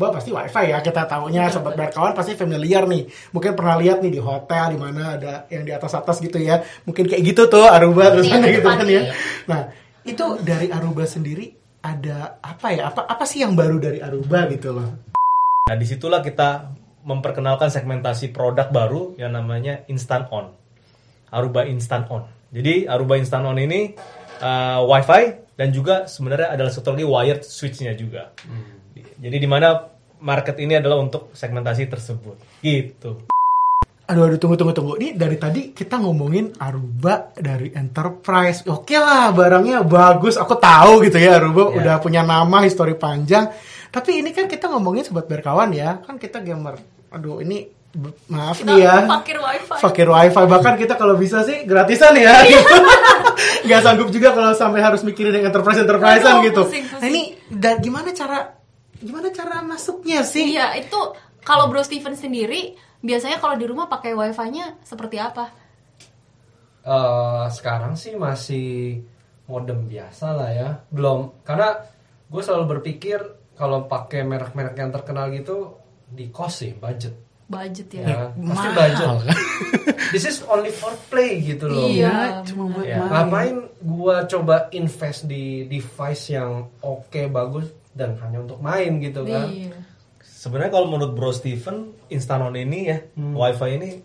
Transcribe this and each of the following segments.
ya Aruba pasti wifi ya kita taunya sobat berkawan pasti familiar nih. Mungkin pernah lihat nih di hotel di mana ada yang di atas atas gitu ya. Mungkin kayak gitu tuh Aruba Iya, tulisannya gitu kan ya. Nah itu dari Aruba sendiri ada apa ya? Apa apa sih yang baru dari Aruba gitu loh? Nah, di situlah kita memperkenalkan segmentasi produk baru yang namanya Instant On. Aruba Instant On. Jadi Aruba Instant On ini uh, WiFi dan juga sebenarnya adalah satu lagi wired switch-nya juga. Jadi di mana market ini adalah untuk segmentasi tersebut. Gitu. Aduh, aduh, tunggu, tunggu, tunggu. Ini dari tadi kita ngomongin Aruba dari Enterprise. Oke lah, barangnya bagus. Aku tahu gitu ya, Aruba Ya. udah punya nama, histori panjang. Tapi ini kan kita ngomongin sobat berkawan ya. Kan kita gamer. Aduh, ini maaf Kita nih ya. fakir wifi. Fakir wifi. Bahkan kita kalau bisa sih gratisan ya. Gak sanggup juga kalau sampai harus mikirin yang enterprise-enterprisean Aduh, gitu. pusing, pusing. Nah ini da- gimana cara gimana cara masuknya sih? Iya, itu kalau Bro Steven sendiri biasanya kalau di rumah pakai wifi-nya seperti apa? Eh, sekarang sih masih modem biasa lah ya belum karena gue selalu berpikir kalau pakai merek-merek yang terkenal gitu di cost sih budget Budget ya. ya pasti mahal budget kan? this is only for play gitu loh Iya. cuma buat Ya, main. ngapain gua coba invest di device yang oke bagus dan hanya untuk main gitu kan Iya. Sebenarnya kalau menurut Bro Steven, Instant On ini ya, WiFi ini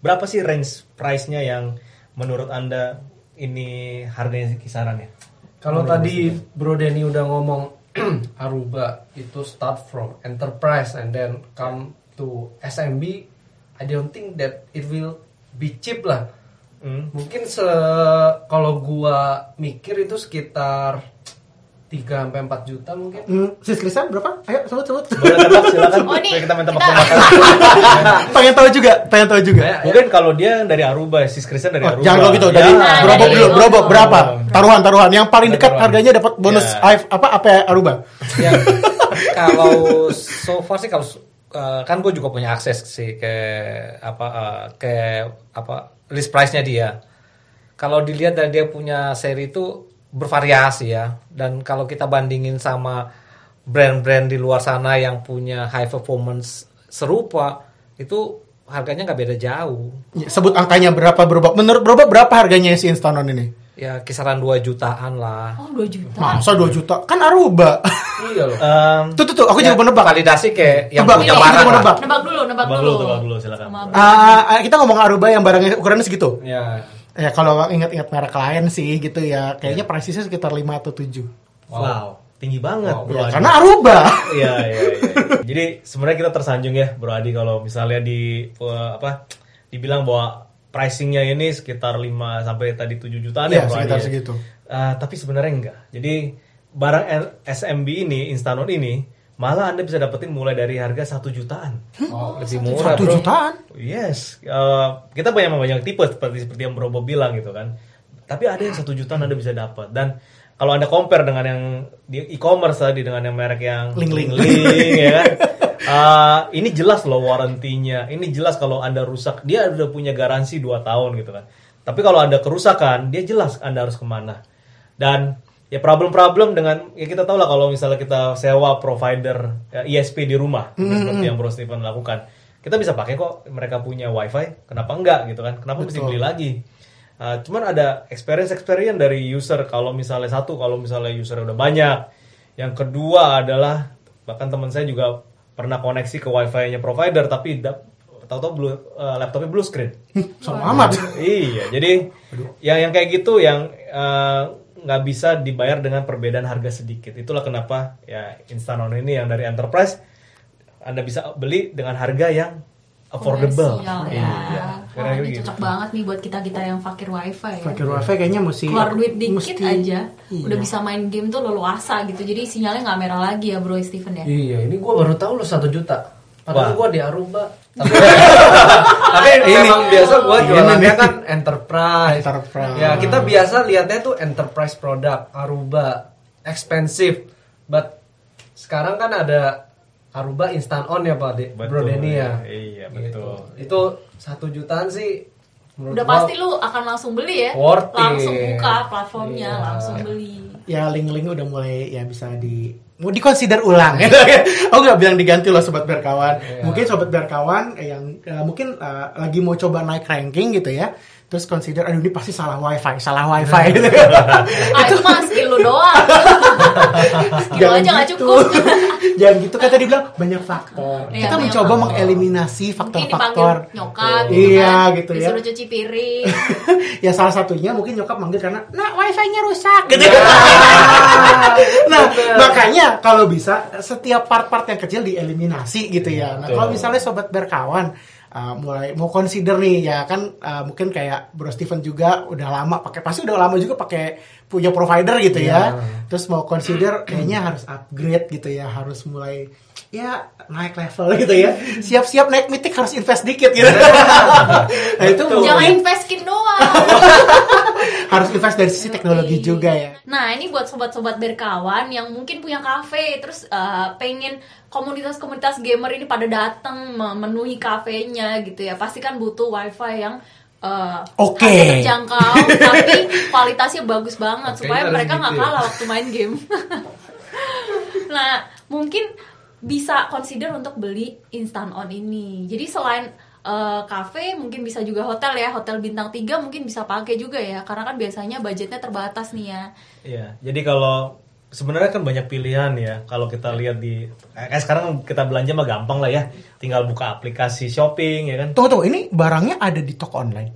berapa sih range price-nya yang menurut Anda ini harganya kisarannya? Kalau tadi Bro Denny udah ngomong Aruba itu start from enterprise and then come to SMB, I don't think that it will be cheap lah. Hmm. Mungkin se kalau gua mikir itu sekitar 3 sampai 4 juta mungkin. Hmm, sis Lisan berapa? Ayo sebut sebut. Boleh tebak silakan. Oh, Supaya kita minta tebak-tebakan. pengen tahu juga, pengen tahu juga. Ya, Mungkin kalau dia dari Aruba, sis Kristen dari Oh, Aruba. jangan kalau gitu dari Ya, berapa dulu, Aruba. berapa berapa? Taruhan taruhan. Yang paling dekat Taruhan. harganya dapat bonus Ya. Apa apa ya Aruba? ya kalau so far sih kalau uh, kan gue juga punya akses sih ke apa uh, ke apa list price-nya dia. Kalau dilihat dari dia punya seri itu bervariasi ya. Dan kalau kita bandingin sama brand-brand di luar sana yang punya high performance serupa itu harganya nggak beda jauh. Ya, Sebut angkanya berapa berapa? Menurut berapa berapa harganya si Instanon ini? Ya kisaran 2 jutaan lah. Oh, 2 juta. Masa 2 juta? Kan Aruba. Iya loh. Em, tuh tuh tuh, aku Ya, juga menebak. Validasi ke yang Tebak, punya ini, barang kita mau lah. nebak. Nebak dulu, nebak, Tebak dulu. dulu, tebak dulu, silakan. Ah, ah, kita ngomong Aruba yang barangnya ukurannya segitu. Ya. Ya kalau ingat-ingat merek lain sih gitu ya, kayaknya presisnya sekitar 5 atau 7. wow. tinggi banget, Wow. Bro. Ya, Adi. karena Aruba. Iya, iya, iya. Jadi sebenarnya kita tersanjung ya, Bro Adi kalau misalnya di uh, apa dibilang bahwa pricingnya ini sekitar 5 sampai tadi 7 jutaan Iya, ya, Bro sekitar Adi. ya. segitu. Uh, tapi sebenarnya enggak. Jadi barang SMB ini, Instanon ini malah Anda bisa dapetin mulai dari harga 1 jutaan. Oh, Lebih murah, 1 bro. jutaan. Yes, uh, kita banyak banyak tipe seperti seperti yang Bro bilang gitu kan. Tapi ada yang satu jutaan anda bisa dapat dan kalau anda compare dengan yang di e-commerce tadi dengan yang merek yang Ling Ling. Ling, ya kan. Uh, ini jelas loh warrantinya. Ini jelas kalau anda rusak dia udah punya garansi 2 tahun gitu kan. Tapi kalau anda kerusakan dia jelas anda harus ke mana. Dan ya problem-problem dengan ya kita tahu lah kalau misalnya kita sewa provider ya, ISP di rumah seperti yang Bro Steven lakukan. Kita bisa pakai kok mereka punya wifi kenapa enggak gitu kan? Kenapa mesti beli lagi? Uh, cuman ada experience experience dari user. Kalau misalnya satu kalau misalnya user udah banyak. Yang kedua adalah bahkan teman saya juga pernah koneksi ke wifi-nya provider tapi tahu-tahu blue, uh, laptopnya blue screen. Sama amat. iya jadi yang yang kayak gitu yang uh, nggak bisa dibayar dengan perbedaan harga sedikit itulah kenapa ya Instanon ini yang dari enterprise anda bisa beli dengan harga yang affordable Komersial, iya ya. Wah, Kira-kira ini gitu. cocok banget nih buat kita-kita yang fakir wifi ya. Fakir wifi kayaknya mesti Keluar duit dikit mesti- aja, Iya. udah bisa main game tuh leluasa gitu. Jadi sinyalnya nggak merah lagi ya Bro Steven ya. Iya, ini gua baru tahu lo satu juta. Padahal gua di Aruba. Tapi, tapi memang biasa gua jualannya kan enterprise. Enterprise. Ya kita biasa lihatnya tuh enterprise product Aruba expensive, but sekarang kan ada Aruba instant on ya Pak De, Bro Betul, Denny ya. iya, Gitu. betul. Itu satu jutaan sih. menurut Udah pasti lu akan langsung beli ya. Worth it. langsung buka platformnya, Iya. langsung beli. Ya link-link udah mulai ya bisa di mau dikonsider ulang. Oh nggak bilang diganti loh sobat berkawan mungkin sobat berkawan yang eh, mungkin eh, lagi mau coba naik ranking gitu ya terus consider aduh ini pasti salah wifi salah wifi gitu Ah, itu mah skill lu doang. skill aja nggak gitu. cukup. jangan gitu kan tadi bilang banyak faktor Iya, kita banyak mencoba faktor. mengeliminasi faktor-faktor nyokap gitu iya kan. gitu ya Disuruh cuci piring. ya salah satunya mungkin nyokap manggil karena nah wifi-nya rusak gitu nah makanya kalau bisa setiap part-part yang kecil dieliminasi gitu ya nah kalau misalnya sobat berkawan uh, mulai mau consider nih ya kan uh, mungkin kayak Bro Steven juga udah lama pakai pasti udah lama juga pakai punya provider gitu ya. Terus mau consider kayaknya harus upgrade gitu ya harus mulai ya naik level gitu ya siap-siap naik mitik harus invest dikit gitu nah itu Jangan invest skin doang. harus invest dari sisi teknologi juga ya. Nah, ini buat sobat-sobat berkawan yang mungkin punya kafe terus uh, pengen komunitas-komunitas gamer ini pada datang memenuhi kafenya gitu ya. Pasti kan butuh wifi yang uh, Oke. harga terjangkau tapi kualitasnya bagus banget Oke, supaya mereka nggak gitu ya. kalah waktu main game. nah, mungkin bisa consider untuk beli instant on ini. Jadi selain uh, cafe mungkin bisa juga hotel ya, hotel bintang 3 mungkin bisa pakai juga ya karena kan biasanya budgetnya terbatas nih ya. Iya, jadi kalau sebenarnya kan banyak pilihan ya. Kalau kita lihat di kayak sekarang kita belanja mah gampang lah ya. Tinggal buka aplikasi shopping ya kan. Tunggu tunggu, ini barangnya ada di toko online.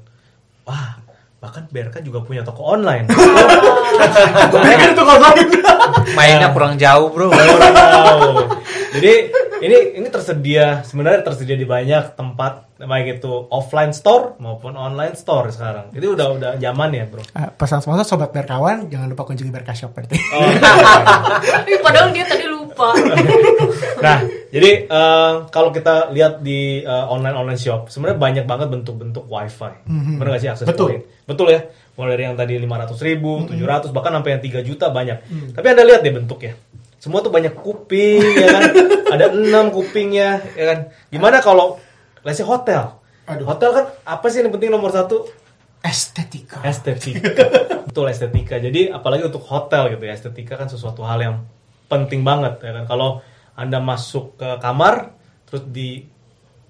Wah, bahkan BRK juga punya toko online. Di toko online. Mainnya kurang jauh bro. Wow. Jadi ini ini tersedia sebenarnya tersedia di banyak tempat baik itu offline store maupun online store sekarang. Jadi udah udah zaman ya, Bro. Eh, pesan sponsor sobat berkawan, jangan lupa kunjungi Berka Shop berarti. Oh, Padahal dia tadi lupa. Nah, jadi eh, kalau kita lihat di online online shop, sebenarnya banyak banget bentuk-bentuk WiFi. Benar nggak sih akses Betul. point? Betul ya. Mulai dari yang tadi 500 ribu, 700, bahkan sampai yang 3 juta banyak. Tapi anda lihat deh bentuknya. Semua tuh banyak kuping, ya kan? Ada enam kupingnya, ya kan? Gimana kalau, let's say hotel? Aduh. Hotel kan apa sih yang penting nomor satu? Estetika. estetika betul estetika jadi apalagi untuk hotel gitu ya estetika kan sesuatu hal yang penting banget ya kan kalau anda masuk ke kamar terus di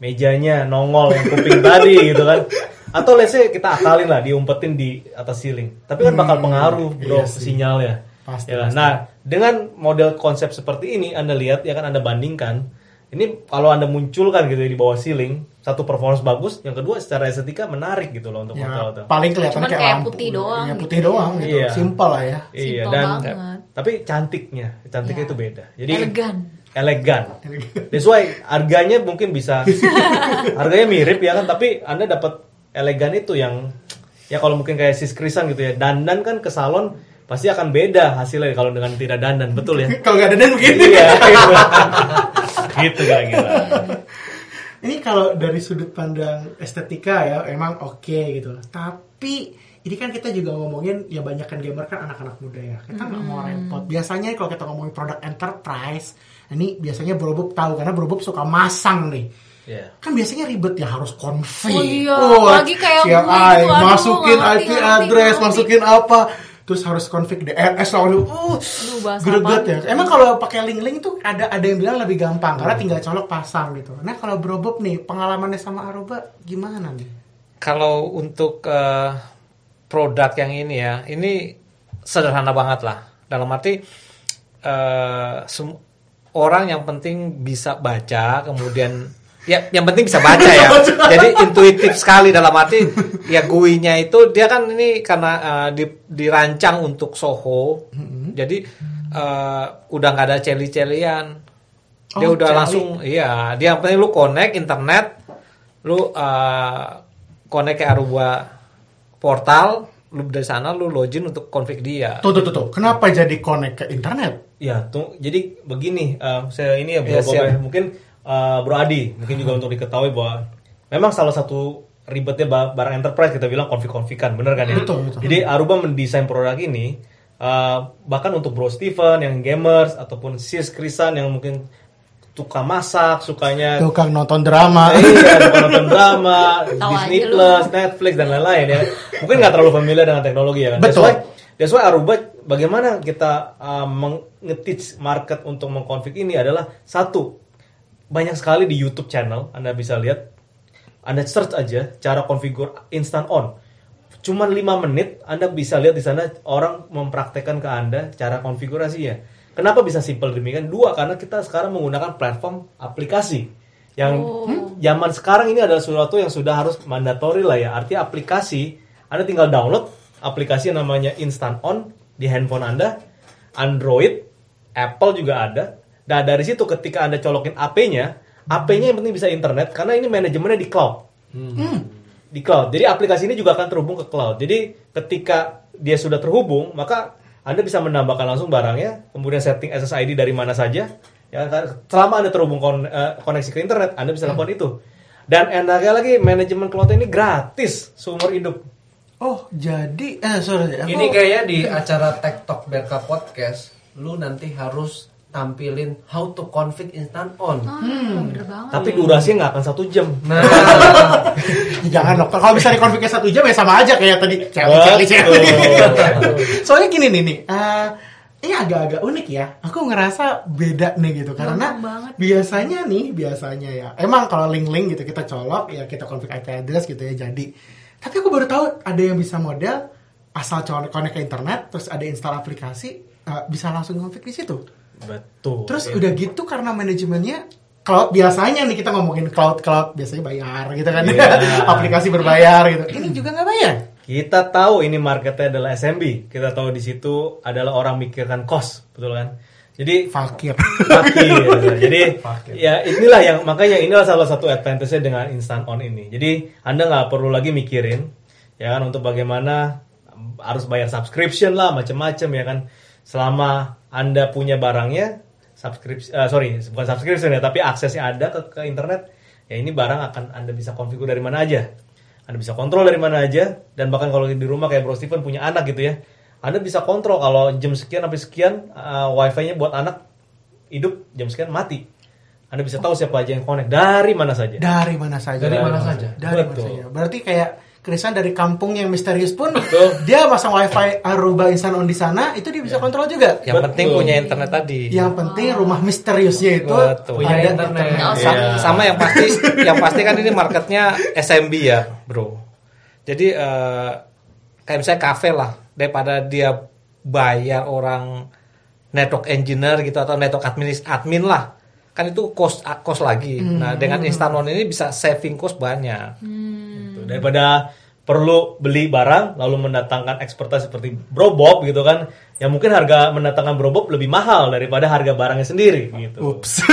mejanya nongol yang kuping tadi gitu kan atau let's say kita akalin lah diumpetin di atas ceiling tapi kan bakal pengaruh bro iya sinyalnya Pasti, ya kan? pasti. nah dengan model konsep seperti ini anda lihat ya kan anda bandingkan ini kalau anda munculkan gitu ya di bawah ceiling satu performance bagus yang kedua secara estetika menarik gitu loh untuk Ya, hotel-hotel paling kelihatan kayak, kayak lampu. putih doang Ya, gitu. putih doang gitu. Iya. Simpel lah ya. Iya Simple dan banget. tapi cantiknya, cantiknya Iya. itu beda. Jadi Elegan. elegan. That's why harganya mungkin bisa harganya mirip ya kan, tapi Anda dapat elegan itu yang ya kalau mungkin kayak sis Krisan gitu ya. Dandan kan ke salon pasti akan beda hasilnya kalau dengan tidak dandan, betul ya? Kalau nggak ada dan begini. iya. gitu kira-kira. Ini kalau dari sudut pandang estetika ya emang oke gitu. Tapi ini kan kita juga ngomongin ya banyak kan gamer kan anak-anak muda ya. Kita nggak mau repot. Biasanya kalau kita ngomongin produk enterprise, ini biasanya Bro tahu karena Bro suka masang nih. Iya. Kan biasanya ribet ya harus config. Oh iya, apalagi kayak siap, gue gitu, aduh, masukin IP address, masukin apa. Terus harus config DNS lalu uh, greget ya. Emang kalau pakai link-link itu ada ada yang bilang lebih gampang karena tinggal colok pasang gitu. Nah, kalau Bro Bob nih pengalamannya sama Aruba gimana nih? Kalau untuk eh, produk yang ini ya, ini sederhana banget lah. Dalam arti eh, sem- orang yang penting bisa baca, kemudian ya yang penting bisa baca ya. Jadi intuitif sekali dalam arti ya GUI-nya itu dia kan ini karena eh, di- dirancang untuk Soho. Jadi eh, udah nggak ada celi-celian. Dia Oh, udah celi. langsung iya, dia yang penting lu connect internet, lu eh, connect ke Aruba portal, lu dari sana lu login untuk config dia. Tuh tuh tuh, tuh. kenapa jadi connect ke internet? Ya, tuh, jadi begini, eh, saya ini ya ya. mungkin eh, Bro Adi, mungkin juga untuk diketahui bahwa memang salah satu ribetnya ba- barang enterprise kita bilang konfig-konfigan, bener kan ya? Betul, betul. Jadi Aruba mendesain produk ini eh, bahkan untuk Bro Steven yang gamers ataupun Sis Krisan yang mungkin suka masak, sukanya Tukang nonton drama. Iya, suka nonton drama, Disney lu. Plus, Netflix dan lain-lain ya. Mungkin nggak terlalu familiar dengan teknologi ya kan. That's Betul. why That's why Aruba bagaimana kita uh, mengeteach market untuk mengkonfig ini adalah satu banyak sekali di YouTube channel Anda bisa lihat Anda search aja cara konfigur instant on. Cuman 5 menit Anda bisa lihat di sana orang mempraktekkan ke Anda cara konfigurasinya. Kenapa bisa simple demikian? Dua karena kita sekarang menggunakan platform aplikasi yang Oh. hmm, zaman sekarang ini adalah sesuatu yang sudah harus mandatory lah ya. Artinya aplikasi Anda tinggal download aplikasi yang namanya Instant On di handphone Anda, Android, Apple juga ada. Nah dari situ ketika Anda colokin AP-nya, AP-nya yang penting bisa internet karena ini manajemennya di cloud. Di cloud. Jadi aplikasi ini juga akan terhubung ke cloud. Jadi ketika dia sudah terhubung, maka Anda bisa menambahkan langsung barangnya, kemudian setting SSID dari mana saja. Ya, selama Anda terhubung kon- eh, koneksi ke internet, Anda bisa lakukan itu. Dan enaknya lagi manajemen cloud ini gratis seumur hidup. Oh, jadi eh sorry. aku- Ini kayaknya di acara Tech Talk BRK Podcast, lu nanti harus tampilin how to config instant on. Bener banget. Tapi durasinya nggak akan satu jam. Nah, Jangan dong. Kalau bisa dikonfigurasi satu jam ya sama aja kayak tadi. Celi, celi. Soalnya gini nih nih. eh, ini agak-agak unik ya. Aku ngerasa beda nih gitu karena biasanya nih biasanya ya. Emang kalau link-link gitu kita colok ya kita config IP address gitu ya jadi. Tapi aku baru tahu ada yang bisa model asal colok connect ke internet terus ada install aplikasi eh, bisa langsung config di situ. Betul. Terus Ya. udah gitu karena manajemennya cloud biasanya nih kita ngomongin cloud cloud biasanya bayar gitu kan Iya. aplikasi berbayar gitu ini juga nggak bayar Kita tahu ini marketnya adalah SMB. Kita tahu di situ adalah orang mikirkan cost, betul kan? Jadi fakir fakir. Jadi ya inilah yang makanya inilah salah satu advantage-nya dengan instant on ini. Jadi Anda nggak perlu lagi mikirin ya kan untuk bagaimana harus bayar subscription lah macam-macam ya kan. Selama Anda punya barangnya subscription sorry bukan subscription ya tapi aksesnya ada ke, ke internet ya ini barang akan Anda bisa konfigur dari mana aja. Anda bisa kontrol dari mana aja dan bahkan kalau di rumah kayak Bro Steven punya anak gitu ya. Anda bisa kontrol kalau jam sekian sampai sekian uh, wifi-nya buat anak hidup jam sekian mati. Anda bisa tahu siapa aja yang connect dari mana saja. dari mana saja Dari mana saja. dari mana Betul. saja berarti kayak Krisan dari kampung yang misterius pun Betul. dia pasang wifi Aruba Instant On di sana itu dia bisa kontrol juga Yang Betul. penting punya internet tadi. yang penting rumah misteriusnya itu Betul. Punya ada internet. Oh, Sa- Iya. sama yang pasti yang pasti kan ini marketnya SMB ya bro jadi eh, kayak misalnya kafe lah daripada dia bayar orang network engineer gitu atau network admin admin lah kan itu cost cost lagi nah dengan instant on ini bisa saving cost banyak Gitu. Daripada perlu beli barang lalu mendatangkan expertise seperti Bro Bob gitu kan. Ya mungkin harga mendatangkan Bro Bob lebih mahal daripada harga barangnya sendiri gitu. Ups.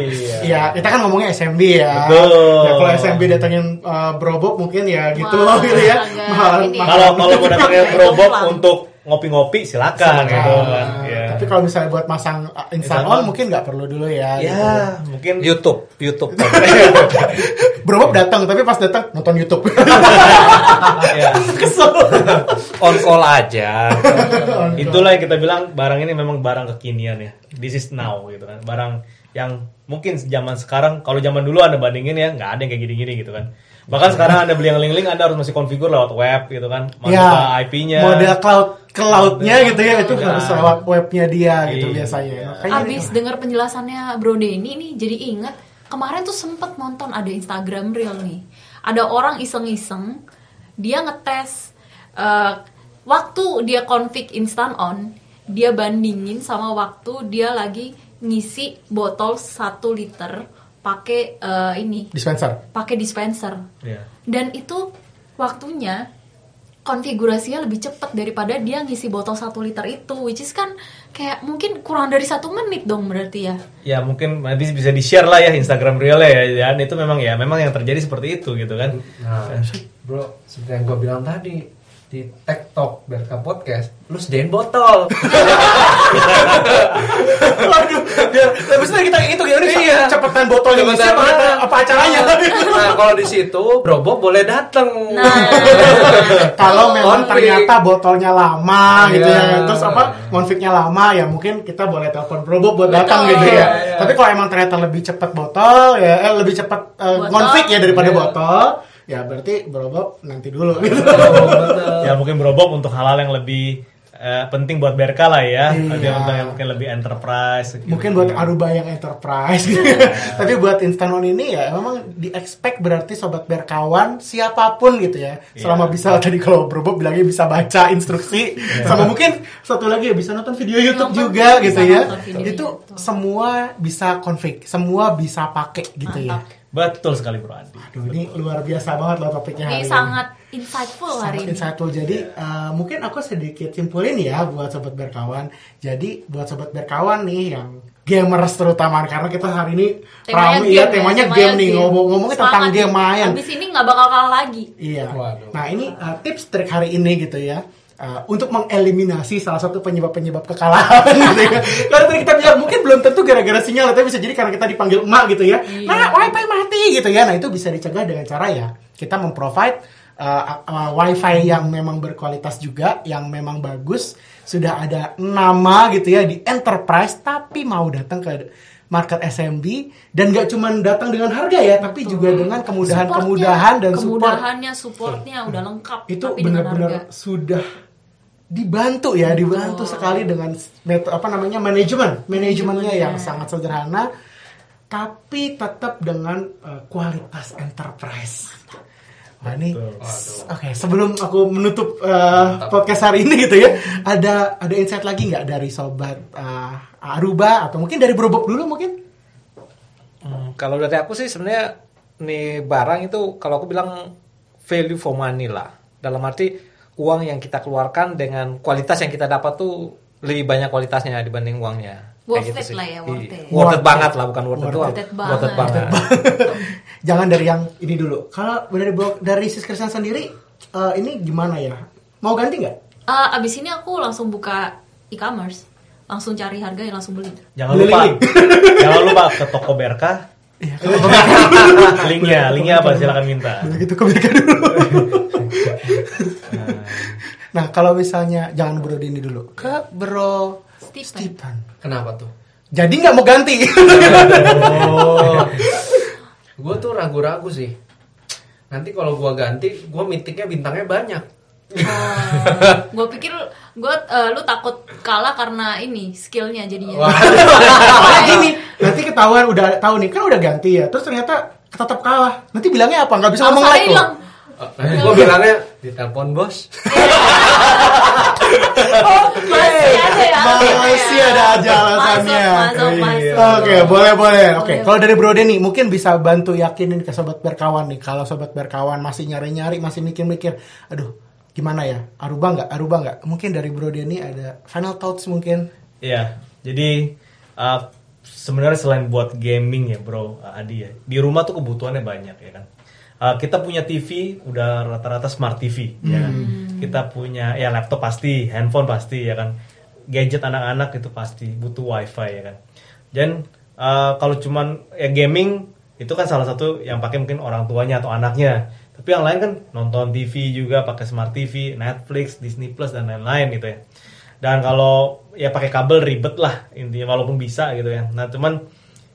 iya. Iya, kita kan ngomongnya SMB ya. Betul. Ya, kalau SMB datengin uh, Bro Bob mungkin ya gitu Mahal, gitu ya. Mahal, mahal. Kalau kalau mau datangnya Bro Bob Jomplang. untuk ngopi-ngopi silakan, gitu kan. Kalau misalnya buat masang uh, Instant on on. mungkin nggak perlu dulu ya. gitu. Ya, mungkin YouTube YouTube Bro Bob datang tapi pas datang nonton YouTube. ya. Kesel. on call aja Itulah yang kita bilang barang ini memang barang kekinian ya. This is now gitu kan. Barang yang mungkin zaman sekarang kalau zaman dulu Anda bandingin ya nggak ada yang kayak gini-gini gitu kan. Bahkan sekarang Anda beli yang link-link Anda harus masih konfigur lewat web gitu kan. Masuk ya. IP-nya. Model cloud cloudnya gitu ya itu Ya. harus lewat webnya dia gitu Iya. biasanya. Makanya Abis dengar penjelasannya Bro Denny nih jadi ingat kemarin tuh sempet nonton ada Instagram Reel nih. Ada orang iseng-iseng dia ngetes eh, waktu dia config instant on dia bandingin sama waktu dia lagi ngisi botol 1 liter pakai eh, ini dispenser. pakai dispenser Iya. dan itu waktunya konfigurasinya lebih cepat daripada dia ngisi botol satu liter itu which is kan kayak mungkin kurang dari satu menit dong berarti ya Ya mungkin nanti bisa di-share lah ya Instagram Reel ya. Dan itu memang ya memang yang terjadi seperti itu gitu kan. Nah, bro, seperti yang gue bilang tadi di Talk BRK Podcast, lu sediain botol. Waduh, biar habis itu kita itu ya udah Iya. cepetan botolnya Cepetan ngisi apa, apa acaranya. nah, kalau di situ Bro Bob boleh dateng. nah Kalau memang Konflik. ternyata botolnya lama gitu ya, Iya. terus apa konfliknya lama ya mungkin kita boleh telepon Probo buat datang gitu ya. Iya, iya. Tapi kalau emang ternyata lebih cepat botol ya, eh, lebih cepat eh, Botol. konflik ya daripada botol, ya berarti berobat nanti dulu gitu. ya mungkin berobob untuk hal-hal yang lebih eh, penting buat BRK lah ya. Iya. Ada yang yang mungkin lebih enterprise. gitu. Mungkin buat Aruba yang enterprise gitu. Tapi buat instant on ini ya memang di expect berarti sobat berkawan siapa pun gitu ya. Selama bisa tadi kalau berobat bilangnya bisa baca instruksi sama mungkin satu lagi ya bisa nonton video YouTube Nonton, juga gitu ya. Itu YouTube. semua bisa config, semua bisa pakai gitu ya. Betul sekali Bro Andi. Aduh, ini luar biasa banget loh topiknya hari Ini ini. sangat insightful hari Sangat ini. insightful. Jadi uh, mungkin aku sedikit simpulin ya buat sobat berkawan. Jadi buat sobat berkawan nih yang gamers terutama karena kita hari ini Temanya ramai game ya ya, temanya, temanya game nih game. ngomong ngomongnya tentang game nih. main. Abis ini nggak bakal kalah lagi. Iya. Waduh. Nah ini uh, tips trik hari ini gitu ya. Uh, untuk mengeliminasi salah satu penyebab-penyebab kekalahan gitu ya. Karena tadi kita bilang mungkin belum tentu gara-gara sinyal tapi bisa jadi karena kita dipanggil emak gitu ya. Iya. Nah, wifi mati gitu ya. Nah, itu bisa dicegah dengan cara ya kita memprovide uh, uh, wifi yang memang berkualitas juga, yang memang bagus, sudah ada nama gitu ya di enterprise tapi mau datang ke market SMB dan gak cuma datang dengan harga ya, tapi juga dengan kemudahan-kemudahan dan support kemudahannya, supportnya udah lengkap. itu benar-benar sudah dibantu ya dibantu sekali dengan metode apa namanya manajemen. Manajemennya yang sangat sederhana tapi tetap dengan uh, kualitas enterprise. Wah ini, oke sebelum aku menutup uh, podcast hari ini gitu ya, ada ada insight lagi nggak dari sobat uh, Aruba? Atau mungkin dari Brobok dulu mungkin? Hmm, kalau dari aku sih sebenarnya nih barang itu kalau aku bilang value for money lah. Dalam arti uang yang kita keluarkan dengan kualitas yang kita dapat tuh lebih banyak kualitasnya dibanding uangnya. Worth Kayak it lah ya, worth Iya. it. Worth it Worth banget it. lah, bukan worth, it Worth doang. it Worth it banget. banget. Jangan dari yang ini dulu. Kalau dari Bro- dari Sis Christian sendiri, uh, ini gimana ya? Mau ganti nggak? Ah, abis ini aku langsung buka e-commerce, langsung cari harga yang langsung beli. Jangan Beli lupa, jangan lupa ke toko BRK. linknya, linknya apa? Silakan minta. Begitu ke mereka dulu. nah, kalau misalnya jangan Bro Dini dulu, ke Bro Stephen. Stephen. Kenapa tuh? Jadi nggak mau ganti. Oh. gue tuh ragu-ragu sih. Nanti kalau gue ganti, gue mitiknya bintangnya banyak. gue pikir gue lu takut kalah karena ini skillnya jadinya. Soalnya gini, nanti ketahuan udah tahu nih kan udah ganti ya. Terus ternyata tetap kalah. Nanti bilangnya apa? Nggak bisa ngomong like. Nanti gue bilangnya ditelepon bos. Masih ada ya. Masih ada aja alasannya. Oke, boleh boleh. Oke, kalau dari Bro Denny mungkin bisa bantu yakinin ke sobat berkawan nih. Kalau sobat berkawan masih nyari-nyari, masih mikir-mikir, aduh, gimana ya? Aruba nggak? Aruba nggak? Mungkin dari Bro Denny ada final thoughts mungkin. Iya, jadi uh, sebenarnya selain buat gaming ya bro, Adi ya, di rumah tuh kebutuhannya banyak ya kan. Uh, kita punya TV, udah rata-rata smart TV, ya kan. Kita punya ya laptop pasti, handphone pasti ya kan. Gadget anak-anak itu pasti butuh wifi ya kan. Dan uh, kalau cuman ya gaming itu kan salah satu yang pakai mungkin orang tuanya atau anaknya. Tapi yang lain kan nonton TV juga pakai smart TV, Netflix, Disney Plus dan lain-lain gitu ya. Dan kalau ya pakai kabel ribet lah intinya walaupun bisa gitu ya. Nah cuman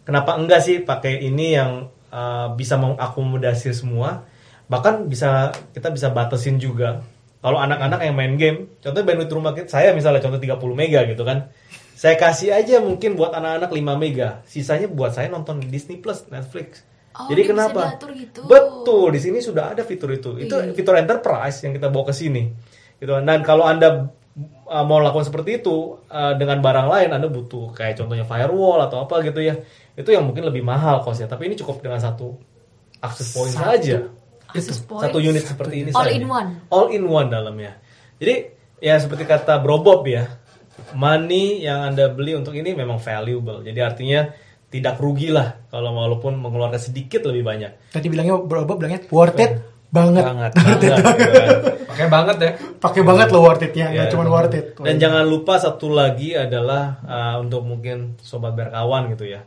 kenapa enggak sih pakai ini yang uh, bisa mengakomodasi semua? Bahkan bisa kita bisa batasin juga. Kalau anak-anak yang main game, contohnya bandwidth rumah kita, saya misalnya contoh 30 mega gitu kan. Saya kasih aja mungkin buat anak-anak 5 mega. Sisanya buat saya nonton Disney Plus, Netflix. Oh, Jadi kenapa? gitu. Betul, di sini sudah ada fitur itu. Itu Iya. fitur enterprise yang kita bawa ke sini. Gitu. Dan kalau Anda uh, mau lakukan seperti itu uh, dengan barang lain Anda butuh kayak contohnya firewall atau apa gitu ya. Itu yang mungkin lebih mahal costnya, tapi ini cukup dengan satu akses point Satu. saja. Access point. Satu unit seperti ini All saja. in one. All in one dalamnya. Jadi ya seperti kata Bro Bob ya, money yang Anda beli untuk ini memang valuable. Jadi artinya tidak rugi lah kalau walaupun mengeluarkan sedikit lebih banyak. Tadi bilangnya Bro Bob bilangnya worth it banget. Banget. Banget, gitu kan. Pakai banget ya. Pakai banget loh worth nggak Ya. cuma worth it. Dan jangan lupa satu lagi adalah uh, untuk mungkin sobat berkawan gitu ya.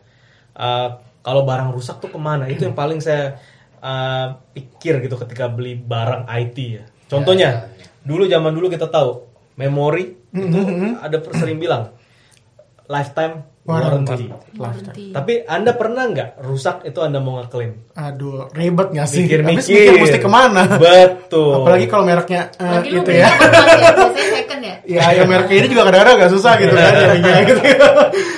Uh, kalau barang rusak tuh ke mana? Itu yang paling saya uh, pikir gitu ketika beli barang IT ya. Contohnya, dulu zaman dulu kita tahu memori itu ada per- sering bilang lifetime Warranty. warranty. Warranty. Tapi Anda pernah nggak rusak itu Anda mau ngeklaim? Aduh, ribet nggak sih? Mikir-mikir. Habis mikir mesti ke mana? Betul. Apalagi kalau mereknya eh, Lagi gitu ya. ya, biasanya second ya. Ya, yang mereknya ini juga kadang-kadang agak susah gitu kan gitu.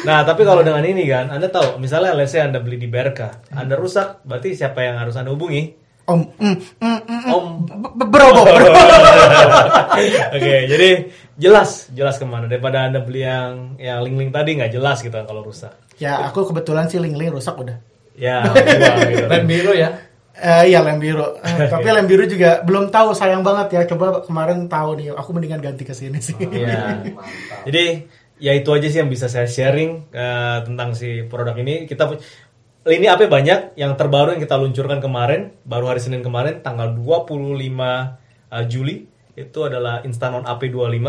Nah, tapi kalau dengan ini kan, Anda tahu, misalnya let's say Anda beli di Berka, Anda rusak, berarti siapa yang harus Anda hubungi? Om, mm, mm, mm, mm. Om. B- b- bro, bro, bro. Oke, jadi jelas, jelas ke mana daripada Anda beli yang yang link-link tadi nggak jelas gitu kalau rusak. Ya, aku kebetulan sih link-link rusak udah. Ya, gitu. Lem biru ya. Eh iya lem biru. Eh, tapi lem biru juga belum tahu sayang banget ya. Coba kemarin tahu nih. Aku mendingan ganti ke sini sih. Iya. Jadi ya itu aja sih yang bisa saya sharing eh, tentang si produk ini. Kita pu- ini apa banyak yang terbaru yang kita luncurkan kemarin, baru hari Senin kemarin tanggal 25 eh, Juli itu adalah Instanon AP25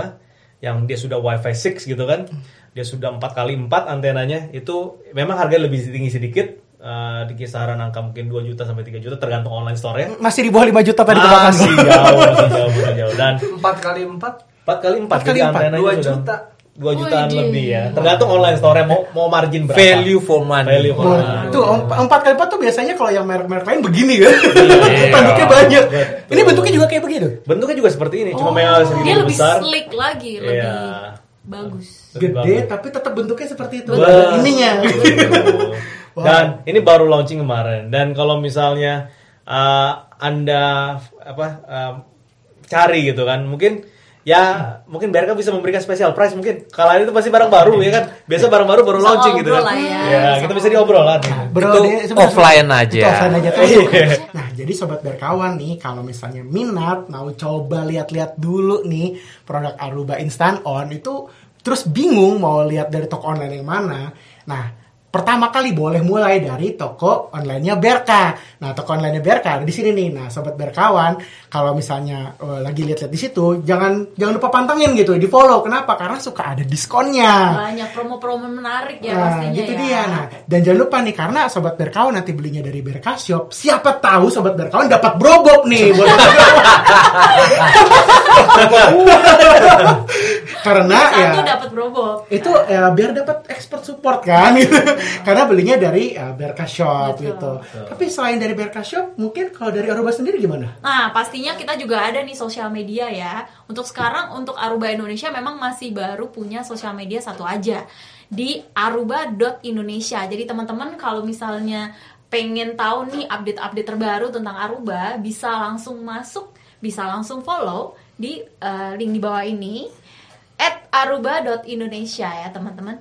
yang dia sudah WiFi 6 gitu kan. Dia sudah 4 kali 4 antenanya. Itu memang harganya lebih tinggi sedikit eh, di kisaran angka mungkin 2 juta sampai 3 juta tergantung online store ya. Masih di bawah 5 juta tadi tebakan Masih jauh, masih jauh, masih jauh. Dan Empat kali empat. 4 kali 4 Empat kali empat, dua juta. 2 jutaan Widih. lebih ya. Tergantung online store mau mau margin berapa. Value for money. Value for Oh, money. tuh em- empat kali empat tuh biasanya kalau yang merek-merek lain begini kan, Iya. tanduknya banyak. Betul. Ini bentuknya juga kayak begitu. Bentuknya juga seperti ini, cuma Oh, memang sedikit dia lebih besar. slick lagi, lebih Iya. bagus. Lebih Gede bagus. tapi tetap bentuknya seperti itu. Betul. Ada ininya. Betul. Wow. Dan ini baru launching kemarin. Dan kalau misalnya uh, anda apa um, cari gitu kan, mungkin ya mungkin BRK bisa memberikan special price mungkin. Kalau itu pasti barang baru ya kan. Biasa barang baru baru Bisa launching gitu kan. lah ya, Ya, kita bisa diobrol kan. Bro, Itu offline Itu aja. offline aja tuh. Nah, jadi sobat berkawan nih, kalau misalnya minat mau coba lihat-lihat dulu nih produk Aruba Instant On itu terus bingung mau lihat dari toko online yang mana. Nah, pertama kali boleh mulai dari toko onlinenya Berka. Nah, toko onlinenya Berka ada di sini nih. Nah, sobat berkawan, kalau misalnya eh, lagi lihat-lihat di situ, jangan jangan lupa pantengin gitu, di follow. Kenapa? Karena suka ada diskonnya. Banyak promo-promo menarik ya Nah, pastinya gitu ya. dia. Nah, dan jangan lupa nih karena sobat berkawan nanti belinya dari Berka Shop, siapa tahu sobat berkawan dapat brobok nih Karena ya dapat brobok. itu ya biar dapat expert support kan gitu. karena belinya dari ya, Berka Shop Betul. gitu. Tapi selain dari Berka Shop, mungkin kalau dari Aruba sendiri gimana? Nah, pastinya kita juga ada nih sosial media ya. Untuk sekarang untuk Aruba Indonesia memang masih baru punya sosial media satu aja di aruba.indonesia. Jadi teman-teman kalau misalnya pengen tahu nih update-update terbaru tentang Aruba, bisa langsung masuk, bisa langsung follow di eh, link di bawah ini at aruba.indonesia ya teman-teman.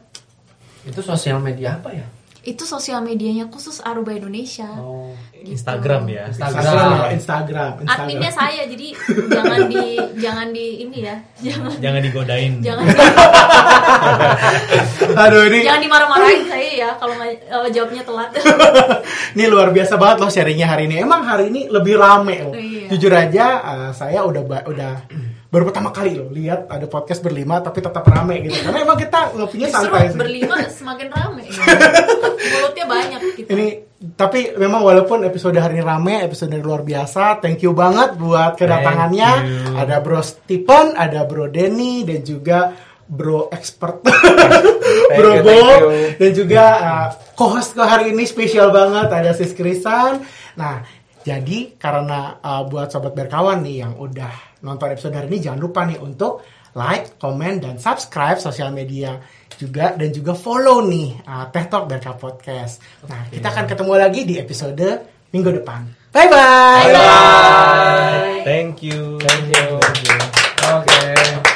Itu sosial media apa ya? Itu sosial medianya khusus Aruba Indonesia. Oh. Instagram ya. Instagram. Instagram, Instagram, Instagram. Adminnya saya, jadi jangan di jangan di ini ya, jangan Jangan digodain. jangan Aduh ini jangan dimarah-marahin saya ya kalau eh, jawabnya telat. ini luar biasa banget loh sharingnya hari ini. Emang hari ini lebih rame loh. Iya. Jujur aja, uh, saya udah udah baru pertama kali loh lihat ada podcast berlima tapi tetap rame gitu. Karena emang kita ngopinya santai sih. berlima semakin rame. Ya. Mulutnya banyak gitu. Ini tapi memang walaupun episode hari ini rame, episode ini luar biasa. Thank you banget buat kedatangannya. Ada Bro Stephen, ada Bro Denny dan juga Bro Expert Bro you, Bo dan juga uh, co-host ke hari ini spesial banget ada Sis Krisan. Nah, jadi karena uh, buat sobat berkawan nih yang udah nonton episode hari ini jangan lupa nih untuk like, komen dan subscribe sosial media juga dan juga follow nih uh, Teh Talk Berka Podcast. Nah, kita akan ketemu lagi di episode minggu depan. Bye bye. Thank you. Oke.